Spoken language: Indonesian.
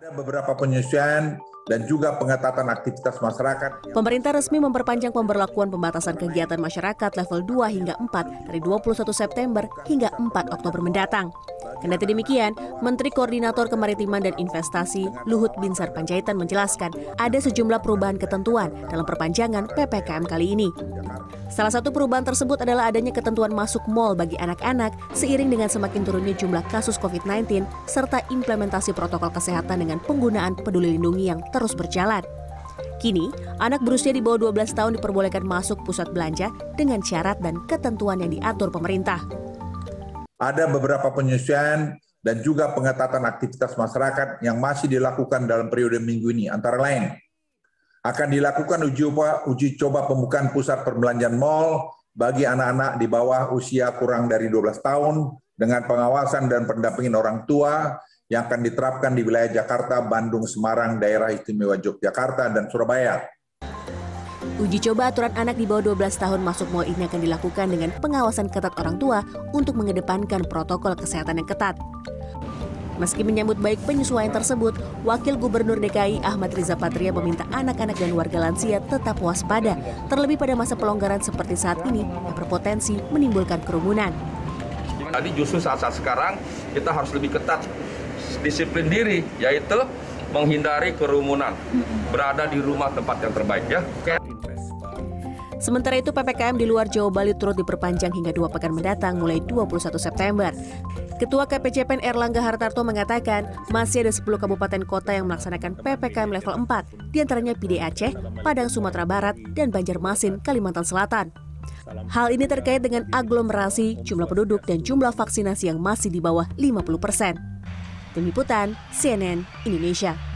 Ada beberapa penyesuaian dan juga pengetatan aktivitas masyarakat. Pemerintah resmi memperpanjang pemberlakuan pembatasan kegiatan masyarakat level 2 hingga 4 dari 21 September hingga 4 Oktober mendatang. Kendati demikian, Menteri Koordinator Kemaritiman dan Investasi Luhut Binsar Panjaitan menjelaskan ada sejumlah perubahan ketentuan dalam perpanjangan PPKM kali ini. Salah satu perubahan tersebut adalah adanya ketentuan masuk mal bagi anak-anak seiring dengan semakin turunnya jumlah kasus COVID-19 serta implementasi protokol kesehatan dengan penggunaan peduli lindungi yang terus berjalan. Kini, anak berusia di bawah 12 tahun diperbolehkan masuk pusat belanja dengan syarat dan ketentuan yang diatur pemerintah. Ada beberapa penyesuaian dan juga pengetatan aktivitas masyarakat yang masih dilakukan dalam periode minggu ini, antara lain akan dilakukan uji coba, uji coba pembukaan pusat perbelanjaan mal bagi anak-anak di bawah usia kurang dari 12 tahun dengan pengawasan dan pendampingan orang tua yang akan diterapkan di wilayah Jakarta, Bandung, Semarang, Daerah Istimewa Yogyakarta, dan Surabaya. Uji coba aturan anak di bawah 12 tahun masuk mal ini akan dilakukan dengan pengawasan ketat orang tua untuk mengedepankan protokol kesehatan yang ketat. Meski menyambut baik penyesuaian tersebut, Wakil Gubernur DKI Ahmad Riza Patria meminta anak-anak dan warga lansia tetap waspada, terlebih pada masa pelonggaran seperti saat ini yang berpotensi menimbulkan kerumunan. Tadi justru saat-saat sekarang kita harus lebih ketat disiplin diri, yaitu menghindari kerumunan, berada di rumah tempat yang terbaik ya. Sementara itu PPKM di luar Jawa Bali turut diperpanjang hingga dua pekan mendatang mulai 21 September. Ketua KPCPEN Erlangga Hartarto mengatakan masih ada 10 kabupaten kota yang melaksanakan PPKM level 4, di antaranya PD Aceh, Padang Sumatera Barat, dan Banjarmasin, Kalimantan Selatan. Hal ini terkait dengan aglomerasi, jumlah penduduk, dan jumlah vaksinasi yang masih di bawah 50 persen. Tim Liputan, CNN, Indonesia.